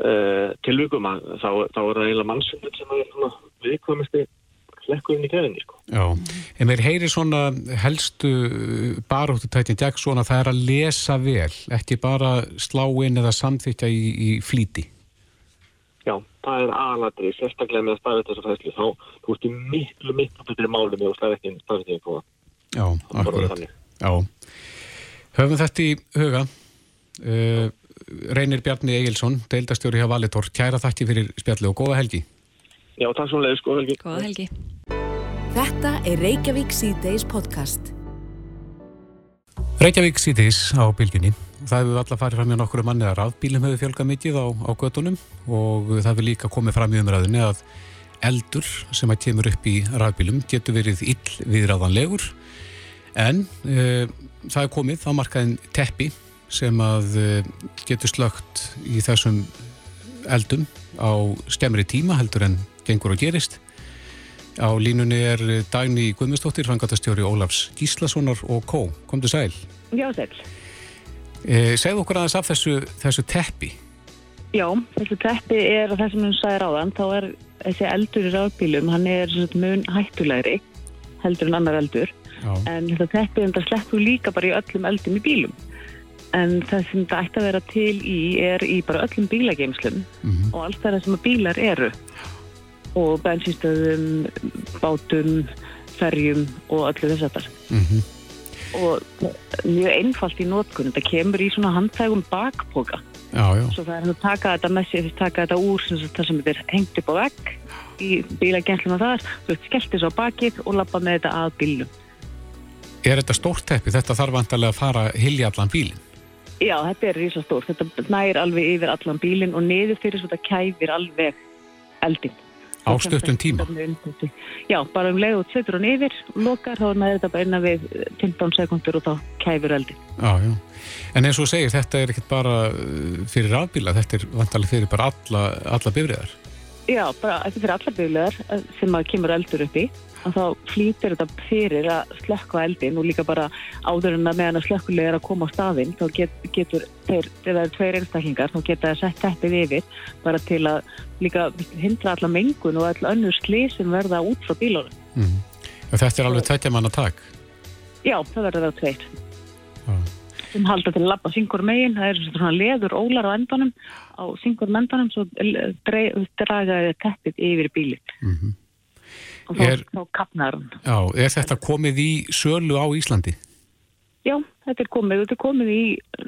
uh, tilvíkum að þá, þá er það eiginlega mannsandin sem er viðkvæmisti hlekkurinn í keðinni sko. Já, en mér heyri svona helstu baróttutættin Jackson að það er að lesa vel, ekki bara slá inn eða samþykja í, í flíti. Það er aðladrið, sérstaklega með að staða þessu fæslu, þá þú ert í miklu, miklu betri máli með að staða ekki staðið ekki það. Já, akkurat. Já, höfum þetta í huga. Uh, Reynir Bjarni Egilson, deildastjóri hjá Valitor, kæra þakki fyrir spjalli og góða helgi. Já, takk svo leiðis, góða helgi. Góða helgi. Þetta er Reykjavík C-Days podcast. Reykjavík C-Days á bylginni. Það hefur alltaf farið fram í nokkru manni að rafbílum hefur fjölgað mikið á, á göttunum og það hefur líka komið fram í umræðinni að eldur sem að kemur upp í rafbílum getur verið ill viðræðanlegur en uh, það er komið á markaðin teppi sem að uh, getur slögt í þessum eldum á skemmri tíma heldur en gengur og gerist. Á línunni er Dagni Guðmustóttir, frangatastjóri Ólafs Gíslassonar og Kó. Komdu sæl. Já, sæl. E, segð okkur aðeins af þessu, þessu teppi. Já, þessu teppi er að það sem hún sagði ráðan, þá er þessi eldur í rafbílum, hann er mun hættulegri heldur en annar eldur. Já. En þetta teppi þetta sleppur líka bara í öllum eldum í bílum. En það sem þetta ætti að vera til í er í bara öllum bílageimslum mm -hmm. og alls það sem bílar eru og bensinstöðum, bátum, ferjum og öllu þess að það. Mm -hmm. Og mjög einfalt í nótkunn, þetta kemur í svona handtægum bakpoka. Já, já. Svo það er að taka þetta með sér, taka þetta úr það sem þetta er hengt upp á vegg í bílagenslum og það, þú veist, skellt þessu á bakið og lappa með þetta að bílum. Er þetta stórt teppi? Þetta þarf vantarlega að fara hilja allan bílinn? Já, þetta er risastór. Þetta nær alveg yfir allan bílinn og niður fyrir þetta kæfir alveg eldin. Ástöftun tíma? Já, bara um leið og setur hann yfir lokar, þá nær þetta bara innan við 15 sekundur og þá kæfir eldin. Já, já. En eins og segir, þetta er ekkert bara fyrir rafbíla, þetta er vantarlega fyrir bara alla, alla bifriðar? Já, bara þetta er fyrir alla bifriðar sem að kemur eldur upp í og þá flýtir þetta fyrir að slökkva eldin og líka bara áður en að meðan að slökkulega er að koma á staðinn þá get, getur þeir, er tveir einstaklingar þá geta það sett teppið yfir bara til að líka hindra alla mengun og all önnur slið sem verða út frá bílunum. Mm. Þetta er alveg tveitja manna takk? Já, það verður það tveir. Ah. sem halda til að lappa syngur megin, það er svona leður ólar á endanum á syngur mendanum svo dragaði teppið yfir bílinn. Mm -hmm og þá, er, þá kapnar hann. Já, er þetta komið í sölu á Íslandi? Já, þetta er komið, þetta er komið í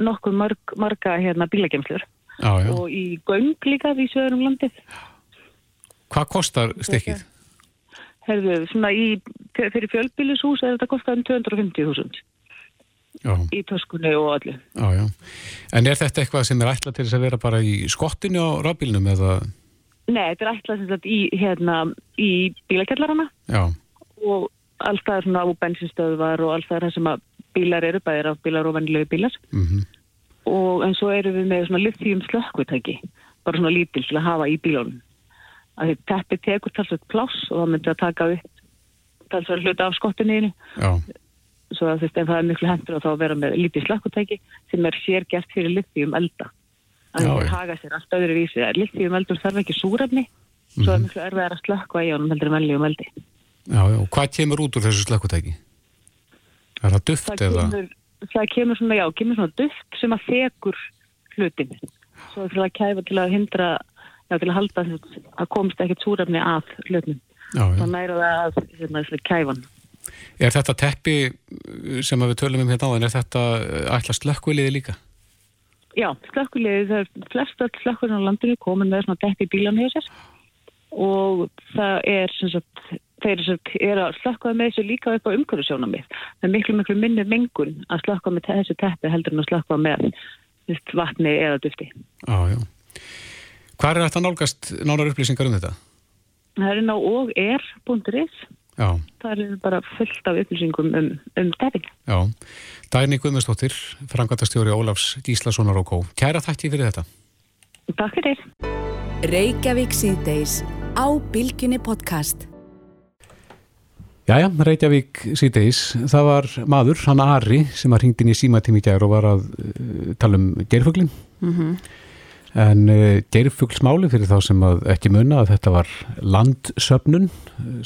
nokkuð marg, marga hérna bílagemslur og í göng líka í söðurum landið. Hvað kostar stikkið? Herðu, svona í, fyrir fjölbílishús er þetta kostað um 250.000 í töskunni og allir. Já, já. En er þetta eitthvað sem er ætlað til þess að vera bara í skottinu á rafbílnum eða... Nei, þetta er ætlað í, hérna, í bílakjallarana. Já. og er svona á bensinstöðvar og alls það sem að bílar eru, bæðir af bílar og vennilegu bílar. Mm -hmm. og en svo eru við með svona lithium slökkvitæki bara svona lítil til að hafa í bílunum. Að því teppi tekur talsveit pláss og það myndi að taka upp talsveit hluta af skottinniðinu svo að að það er miklu hendur og þá að vera með lítil slökkvitæki sem er sér gert fyrir lithium elda að það haga sér allt öðru vísi. Lithium eldur þarf ekki súrafni svo er miklu erfiðar að slökkva í honum heldur en velji um eldi. Já, já, hvað kemur út úr þessu slökkutæki? Er það duft það eða? Kemur, það kemur svona, já, kemur svona duft sem að þekur hlutin. Svo fyrir að kæfa til að hindra já, til að halda að komst ekkert súrafni að hlutin þá næra það að hérna, kæfan. Er þetta teppi sem við tölum um hérna á en er þetta ætla slökkviliði líka? Já, slökkulegið, það er flest öll slökkurinn á landinu komin með svona dekk í bílan hjá sér og það er sem sagt, þeir sem er að slökkaða með þessu líka upp á umhverfisjónamið. Það er miklu miklu minni mengun að slökka með þessu teppi heldur en að slökka með vatni eða dufti. Já, já. Hvað er þetta nálgast nánar upplýsingar um þetta? Það er ná og er.is Já. Það er bara fullt af upplýsingum um, um tepping. Já. Dæni Guðmundsdóttir, frangværtastjóri Ólafs Gíslasonar og Kó. Kæra þætti fyrir þetta. Takk fyrir. Reykjavík síðdeis á Bilginni podcast. Jæja, Reykjavík síðdeis. Það var maður, hann Ari, sem var hringt inn í símatími í gæru og var að uh, tala um gerfuglinn. Mm -hmm. En uh, geirfuglsmáli fyrir þá sem ekki munna að þetta var landsöfnun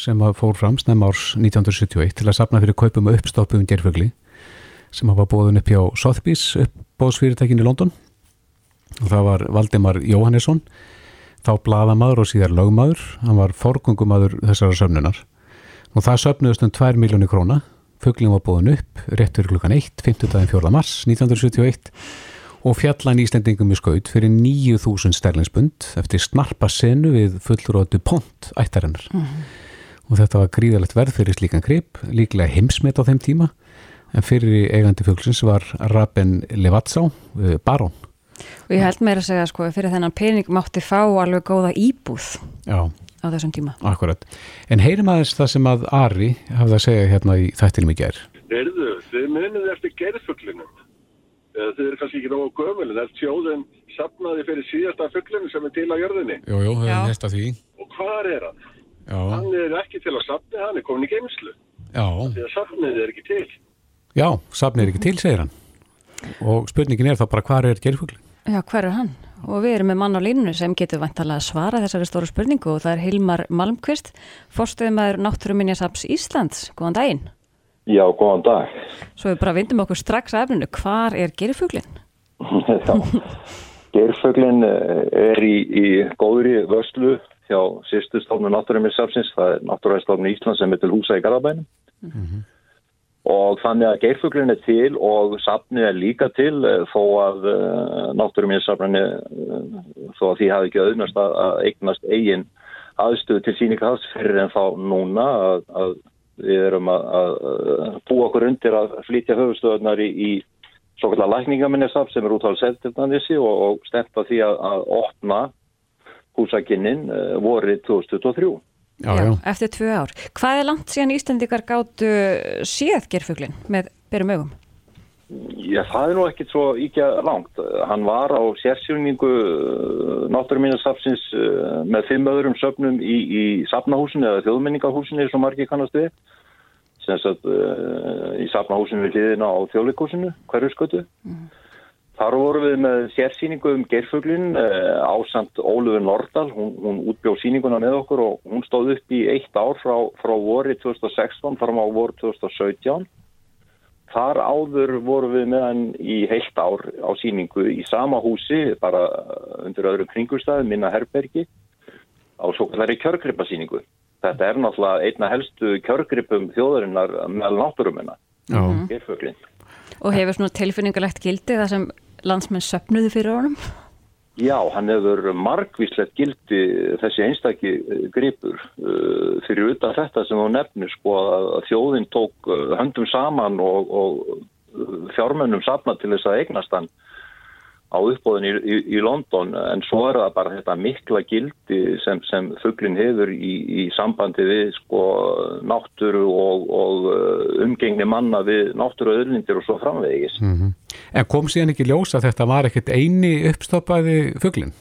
sem fór fram snem árs 1971 til að sapna fyrir kaupum og uppstoppum geirfugli sem hafa bóðun upp hjá Sotheby's uppbóðsfyrirtækin í London og það var Valdimar Jóhannesson þá bladamadur og síðar lögmadur hann var forgungumadur þessara söfnunar og það söfnuðust um 2 miljónir króna fuglin var bóðun upp rétt fyrir klukkan 1, 15. 4. mars 1971 og fjallan Íslendingum í skaut fyrir 9.000 sterlingsbund eftir snarpa senu við fullrótu pont ættarinnar. Mm -hmm. Og þetta var gríðalegt verð fyrir slíkan grip, líklega heimsmet á þeim tíma, en fyrir eigandi fugglsins var Raben Levatsá, eh, barón. Og ég held meira að segja, sko, fyrir þennan pening mátti fá alveg góða íbúð Já. á þessum tíma. Akkurat. En heyrim aðeins það sem að Ari hafði að segja hérna í þættinum í gerð. Erðu, þið munið eftir gerðfuglinum þau eru kannski ekki nógu gömul en það er sjóðin sapnaði fyrir síðasta fugglinu sem er til á jörðinni Jú, jú, það er næsta því og hvað er hann? Já. Hann er ekki til að sapni, hann er komin í geimslu Já Því að sapnið er ekki til Já, sapnið er ekki til, segir hann og spurningin er þá bara hvað er gerðfuglin? Já, hver er hann? Og við erum með mann á línu sem getur vantalega að svara þessari stóru spurningu og það er Hilmar Malmqvist, fórstuðumæður Náttúruminjasaps Íslands. Góðan daginn. Já, góðan dag. Svo við bara vindum okkur strax að efninu. Hvar er gerfuglin? gerfuglin er í, í góðri vörslu hjá sýstu stofnum Náttúruminjasapsins. Það er Náttúruminjastofnun Íslands sem er til húsa í Garabænum. Mm -hmm og þannig að geirfuglin er til og safnið er líka til eh, þó að náttúruminnssafninu uh, þó að því hafi ekki auðnast að, að eignast eigin aðstöðu til síningaðs fyrir en þá núna að, að við erum að, að búa okkur undir að flytja höfustöðunar í, í svo kallar lækningaminnesaf sem er út á seltildanissi og, og stemta því að opna húsakinninn uh, vorið 2023. Já, já, eftir tvö ár. Hvað er langt síðan Íslandikar gáttu séð gerfuglin með berum augum? Já, það er nú ekkit svo íkja langt. Hann var á sérsjóningu náttúruminnarsafsins með fimm öðrum söfnum í, í safnahúsinu eða þjóðminningahúsinu sem margir kannast við. Sem sagt í safnahúsinu við liðina á þjóðleikúsinu, hverju skötu. Mm. Þar vorum við með sérsýningu um geirfuglin uh, ásand Ólufur Nordal, hún, hún útbjóð síninguna með okkur og hún stóð upp í eitt ár frá, frá voru 2016 fram á voru 2017. Þar áður vorum við með hann í heilt ár á síningu í sama húsi, bara undir öðru kringustæði, minna herbergi, á svo kallari kjörgripasíningu. Þetta er náttúrulega einna helstu kjörgripum þjóðarinnar með náttúrumina, geirfuglin. Og hefur svona tilfinningulegt gildi það sem landsmenn söpnuði fyrir honum? Já, hann hefur margvíslegt gildi þessi einstakki gripur uh, fyrir utan þetta sem hún nefnir sko að þjóðin tók höndum saman og, og fjármönnum safna til þess að eignast hann á uppbóðin í, í, í London en svo er það bara þetta mikla gildi sem, sem fugglin hefur í, í sambandi við sko náttúru og, og umgengni manna við náttúru og svo framvegis. Mm -hmm. En kom síðan ekki ljósa að þetta var ekkert eini uppstoppaði fugglin?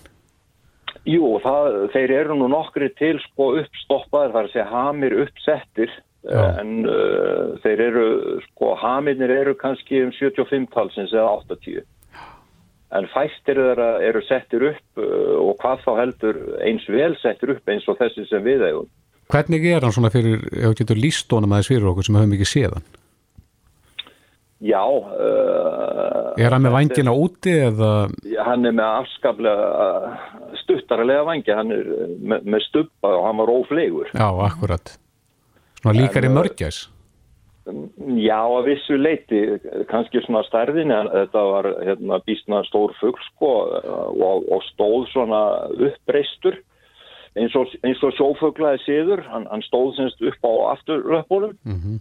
Jú, það, þeir eru nú nokkri til sko uppstoppaðir þar segja hamir uppsettir Já. en uh, þeir eru sko hamirnir eru kannski um 75 talsins eða 80 en fæstir þeirra eru settir upp og hvað þá heldur eins vel settir upp eins og þessi sem við eigum. Hvernig er hann svona fyrir, ef þú getur lístónum aðeins fyrir okkur sem höfum ekki séðan? Já. Uh, er hann með vangina úti eða? Hann er með afskaplega stuttarlega vangi, hann er með, með stubba og hann var óflegur. Já, akkurat. Svona líkar í mörgjæs? Já, að vissu leiti, kannski svona stærðin, en þetta var hérna, bísna stór fugl sko og, og stóð svona uppbreystur eins og, eins og sjófuglaði síður, hann, hann stóð semst upp á afturlöpunum Mm -hmm.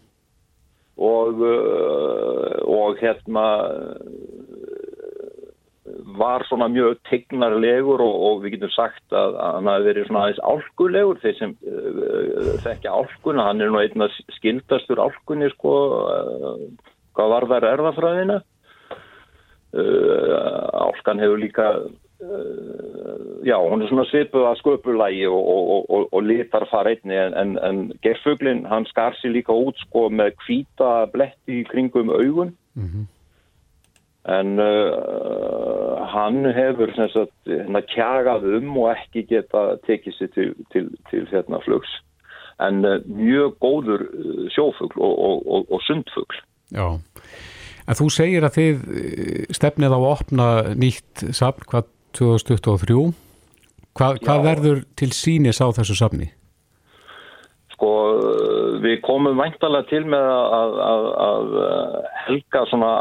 og, uh, og hérna var svona mjög tegnarlegur og, og við getum sagt að, að hann hafi verið svona aðeins álkulegur. Þeir sem uh, þekkja álkuna, hann er nú einn að skildastur álkunni sko uh, hvað var þar erðafræðina uh, álkan hefur líka já, hún er svona svipuð að sköpulægi og, og, og, litar fara einni en, en, en gerfuglin hann skar sér líka út sko með hvita bletti í kringum augun. Mm -hmm. En uh, hann hefur hérna, kjagað um og ekki geta tekið sér til, til, til hérna, flugs. En uh, mjög góður uh, sjófugl og, og, og, og sundfugl. Já, en þú segir að þið eh, stefnið á að opna nýtt safn hvað 2023 hvað, hvað verður til sínis á þessu safni? Sko við komum væntalega til með að, að, að helga svona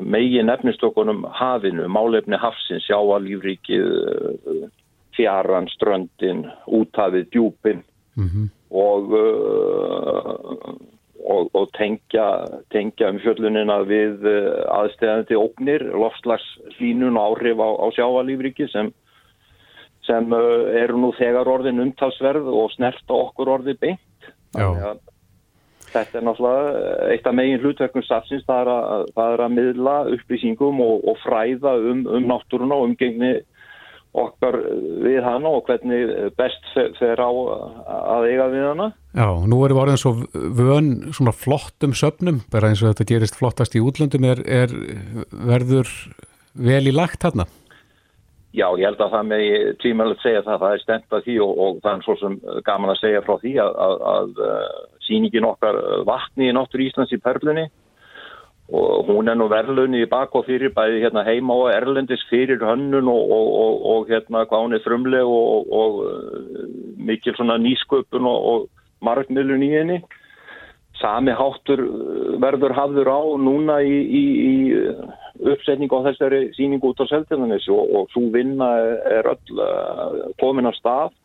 megin efnistökunum hafinu, málefni hafsins, sjáalífríkið, fjaran, ströndin, úthafið, djúpin Mm -hmm. og, uh, og, og tengja, tengja um fjöllunina við aðstæðandi ógnir, loftslagslínun og áhrif á, á sjáalífríki sem, sem uh, eru nú þegar orðin umtalsverð og snerta okkur orði beint. Þetta er náttúrulega eitt af megin hlutverkum safsins, það er að, það er að miðla upplýsingum og, og fræða um, um náttúruna og umgengni okkar við hana og hvernig best fer- á að eiga við hana. Já, nú erum við orðin svo vön svona flottum söfnum, bara eins og þetta gerist flottast í útlöndum, er, er verður vel í lagt þarna? Já, ég held að það með tímælega segja það, það er stemt að því og, og það er svo sem gaman að segja frá því að, að, að uh, sýningin okkar uh, vatni í náttúr Íslands í Perlunni og hún er nú verðlunni í bak og fyrir bæði hérna heima og erlendis fyrir hönnun og, og, og, hérna hvað hún er frumleg og, uh, mikil svona nýsköpun og, margmiðlun í henni. Sami háttur verður hafður á núna í, í, í uppsetningu á þessari síningu út á Seltjarnanes og, og svo vinna er öll uh, komin af stað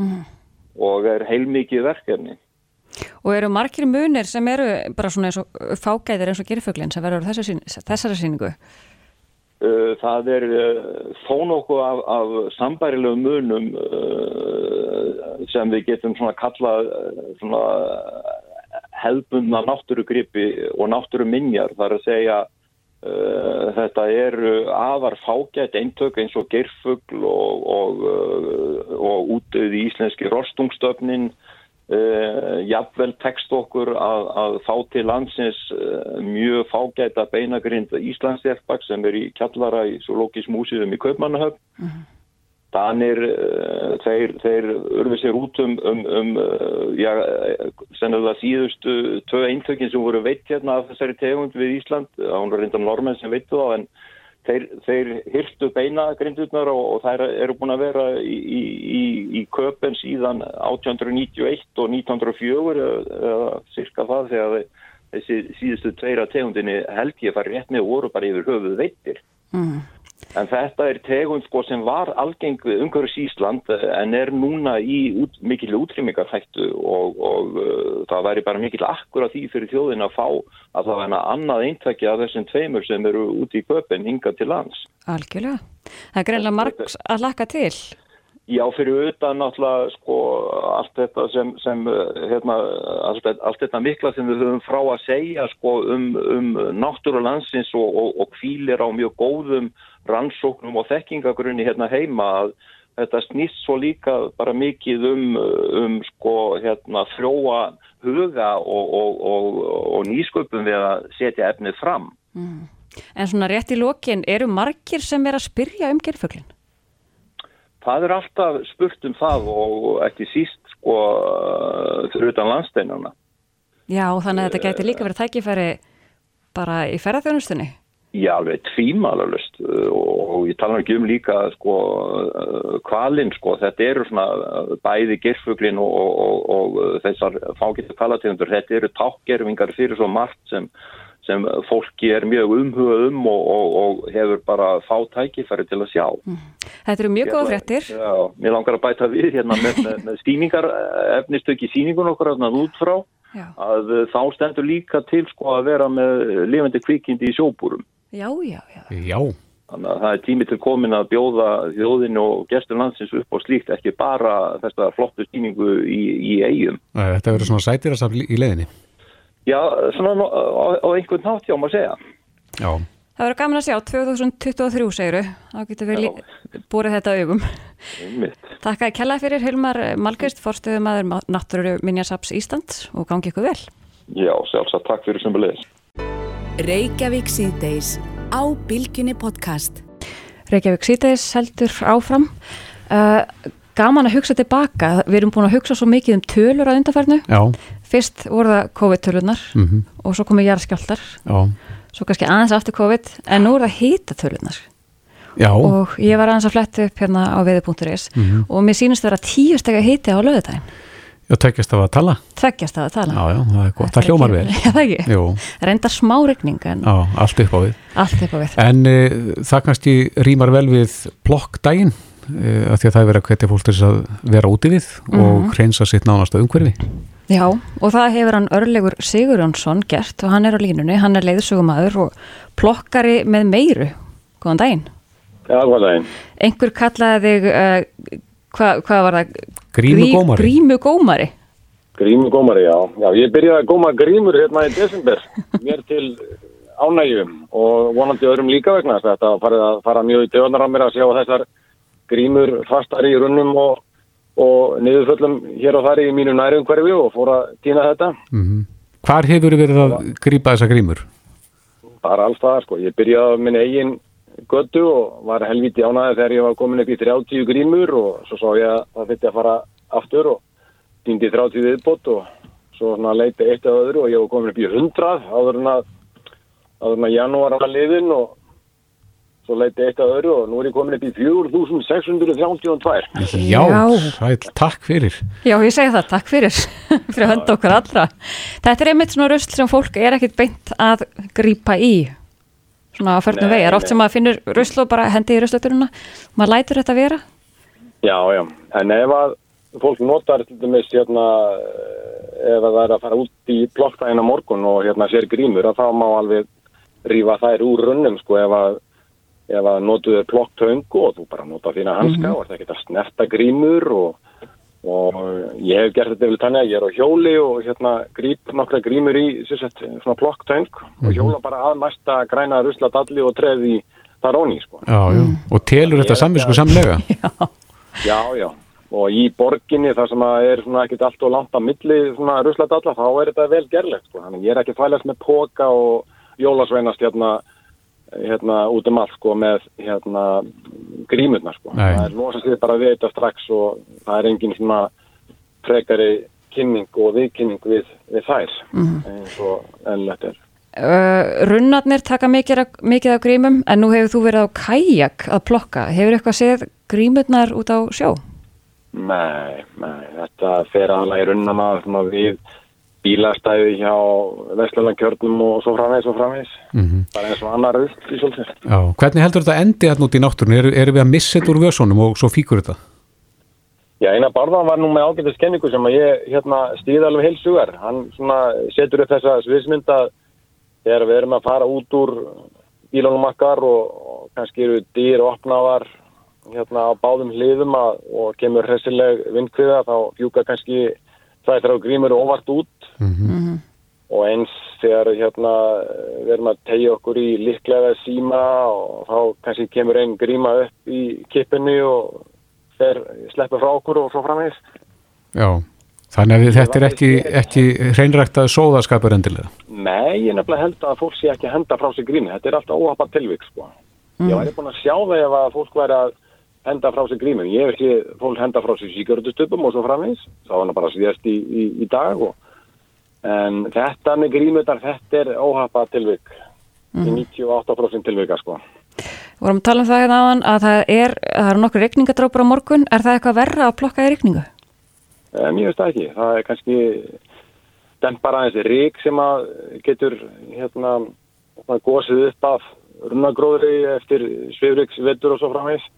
Mm. og er heilmikið verkefni. Og eru margir munir sem eru bara svona eins og fágæðir eins og gerfuglinn sem verður þessari síningu? Uh, Það er uh, þó nokkuð af, af sambærilegum munum sem við getum svona kallað svona hefðbundna náttúrugripi og náttúruminjar. Það er að segja uh, þetta eru afar fágætt eintök eins og gerfugl og, og, uh, og útöði íslenski rostungstöfnin Uh, jafnvel tekst okkur að, að fá til landsins mjög fágæta beinagrind Íslandsjálfbak sem er í kjallara í Zoológismúsiðum í Kaupmannahöfn. Danir, uh, þeir, þeir urðu sér út um, um, um uh, já, sennilega síðustu tvö eintökin sem voru veitt hérna af þessari tegund við Ísland. Það var reynda normenn sem veittu þá en þeir, þeir hyrtu beinagrindurnar og, og þær eru búin að vera í, í, í, köpen síðan 1891 og 1904 eða, eða cirka það þegar þessi síðustu tveira tegundinni held ég fari rétt með og voru bara yfir höfuð veittir. Mm. En þetta er tegund sko sem var algeng við umhverfis Ísland en er núna í út, mikil útrýmingarhættu og, og uh, það væri bara mikil akkur af því fyrir þjóðin að fá að það væna annað eintæki af þessum tveimur sem eru út í köpinn hingað til lands. Algjörlega. Það er greinlega margs að laka til. Já, fyrir utan náttúrulega sko allt þetta sem, sem uh, hérna, allt, allt þetta mikla sem við höfum frá að segja sko um, um náttúrulandsins og, og, og kvílir á mjög góðum rannsóknum og þekkingagrunni hérna heima að þetta snýst svo líka bara mikið um, um sko hérna frjóa huga og, og, og, og nýsköpum við að setja efnið fram. Mm. En svona rétt í lokin, eru margir sem er að spyrja um gerfuglinn? Það er alltaf spurt um það og ekki síst sko fyrir utan landsteinana. Já, þannig að þetta gæti líka verið tækifæri bara í ferðarþjónustunni. Já, alveg tvímalalust og ég tala ekki um líka sko kvalinn sko, þetta eru svona bæði gerfuglin og, og, og þessar fágættu kvalategundur, þetta eru tákgerfingar fyrir svo margt sem, sem fólki er mjög umhugað um og, og hefur bara fá tækifæri til að sjá. Þetta eru mjög góða fréttir. Já, mér langar að bæta við hérna með, með, með stýningar, efnistöki síningun okkur hérna út frá Já. að uh, þá stendur líka til sko að vera með lifandi kvikindi í sjóbúrum. Já, já, já. Já. Þannig að það er tími til komin að bjóða þjóðinu og gestur landsins upp á slíkt ekki bara þessa flottu stýningu í, í eigum. Þetta verður svona sætirasafl í leiðinni. Já, svona á, á, á einhvern nátt já, maður segja. Já. Það verður gaman að sjá, 2023 segiru, þá getur við borið þetta augum. Takk að kella fyrir Hilmar Malkvist, forstöðum aður Náttúru Minjasaps Íslands og gangi ykkur vel. Já, sjálfsagt takk fyrir sem byrðis. Reykjavík síðdeis á Bilginni podcast. Reykjavík síðdeis heldur áfram. Uh, gaman að hugsa tilbaka, við erum búin að hugsa svo mikið um tölur að undarfærnu. Já. Fyrst voru það COVID-tölunar Mhm. og svo komið jarðskjáltar, Já. svo kannski aðeins aftur COVID, en nú er það hýtatölunar. Já. Og ég var aðeins að fletta upp hérna á veði.is Mhm. og mér sínist vera tíu stega hýti á löðudaginn. Já, tekjast af að tala. Tveggjast að tala. Já, já, það er gott. Það hljómar vel. Já, það ekki. Jú. Reyndar smá regning en Já, allt upp á við. allt upp á við. En uh, það kannski rýmar vel við plokkdægin uh, af því að það er verið að hvetja fólk til þess að vera úti við og Mhm. hreinsa sitt nánasta umhverfi. Já, og það hefur hann örlegur Sigurjónsson gert og hann er á línunni, hann er leiðsögumæður og plokkari með meiru. Góðan daginn. Já, góðan daginn. Einhver kallaði þig, uh, hvað hva var það? Grímugómari. Grí, grímugómari. Grímugómari, já. Já, ég byrjaði að góma grímur hérna í desember, mér til ánægjum og vonandi öðrum líka vegna þess að þetta farið að fara mjög í döðunar á mér að sjá þessar grímur fastar í runnum og, og niðurföllum hér og þar í mínu nærum hverfi og fór að týna þetta. Mm Hvar hefur verið að grípa þessa grímur? bara alls það, sko. Ég byrjaði á minn eigin göttu og var helviti ánæði þegar ég var komin upp í 30 grímur og svo sá ég að það þurfti að fara aftur og dýndi 30 viðbót og svo leiti eitt af öðru og ég var komin upp í 100 áður en að, áður en að janúar var liðin og svo leiti eitt af öðru og nú er ég komin upp í 4632. Já, sæl, takk fyrir. Já, ég segi það, takk fyrir, fyrir að henda okkur allra. Þetta er einmitt svona rusl sem fólk er ekkit beint að grípa í, svona á förnum. Er oft sem maður finnur rusl og bara hendi í ruslaturuna, maður lætur þetta vera. Já, já, en ef að fólk notar til dæmis hérna, ef að það er að fara út í plokkdægina morgun og hérna sér grímur að þá má alveg rífa þær úr runnum sko ef að, ef að notuðu plokktöngu og þú bara nota þína hanska Mhm. og það geta snerta grímur og, og ég hef gert þetta vel þannig að ég er á hjóli og hérna gríp nokkra grímur í sagt, svona plokktöng og hjóla bara að mesta græna rusladalli og treð í þar óni sko. Já, já. Og telur þetta samvisku samlega? Já, já. Og í borginni þar sem að er svona ekkert allt og langt á milli svona rusladalla, þá er þetta vel gerlegt. Sko. Þannig ég er ekki þvælast með póka og jólasveinast hérna, hérna út um allt sko með hérna grímurnar sko. Nei. Það er losast þið bara við þetta strax og það er engin svona frekari kynning og viðkynning við, við þær Mhm. eins og ennlegt er. Uh, runnarnir taka mikið, af- mikið af grímum, en nú hefur þú verið á kajak að plokka. Hefur eitthvað séð grímurnar út á sjó? Nei, nei, þetta fer aðalega í runnana svona, við bílastæði hjá Vestlandkjörnum og svo framvegs og framvegs. Mhm. Bara eins og annar rull í svolítið. Já, hvernig heldur þetta endi hérna út í náttúrunni? Eru, eru við að missa þetta úr vösunum og svo fíkur þetta? Já, eina barðan var nú með ágættis kenningu sem að ég hérna, stýði alveg heilsugar. Hann svona setur upp þessa sviðsmynda þegar við erum að fara út úr bílunum okkar og, og kannski eru dýr opnaðar hérna á báðum hliðum að, og kemur hressileg vindkviða þá fjúka kannski það er á grímur óvart út og eins þegar hérna við erum að tegja okkur í líklega síma og þá kannski kemur einn gríma upp í kippinu og þeir sleppur frá okkur og svo framvegis. Já, þannig að þetta er ekki, ekki hreinræktað sóðaskapur endilega. Nei, ég nefnilega held að fólk sé ekki að henda frá sig grími. Þetta er alltaf óhafa tilvík, sko. Ég væri búin að sjá það ef að fólk væri að henda frá sig grímum. Ég hef ekki fólk henda frá sig síkjörðustupum og svo framvegis. Það var hann bara síðast í, í, í dag og en þetta með grímutar, þetta er óhafa tilvík. í 98% tilvika sko. Við vorum að tala um það hérna áðan að það er, að það eru nokkur regningadrópar á morgun. Er það eitthvað verra að plokka í regningu? Eh, Mér finnst það ekki. Það er kannski dempar aðeins rík sem að getur hérna gósið upp af runnagróðri eftir svifriks vetur og svo framvegis.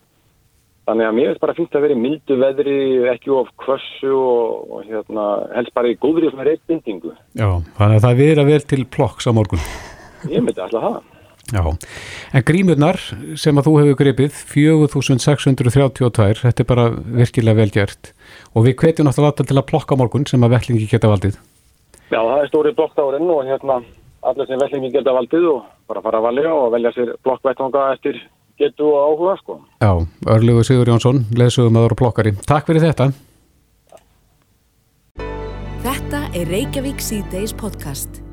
Þannig að mér finnst bara fínt að vera í mildu veðri, ekki of kvössu og, og hérna, helst bara í góðri svona reytbindingu. Já, þannig að það er að vera til plokks á morgun. Ég myndi alltaf það. Já, en grímurnar sem að þú hefur gripið, 4632, þetta er bara virkilega vel gert og við hvetjum náttúrulega til að plokka morgun sem að vellingi geta valdið. Já, það er stóri blokktárin og hérna allir sem vellingi geta valdið og bara fara að valja og velja sér blokkvættanga eftir getu og áhuga sko. Já, Örlugu Sigur Jónsson, leðsögum að voru plokkari. Takk fyrir þetta. Þetta er Reykjavík C-Days podcast.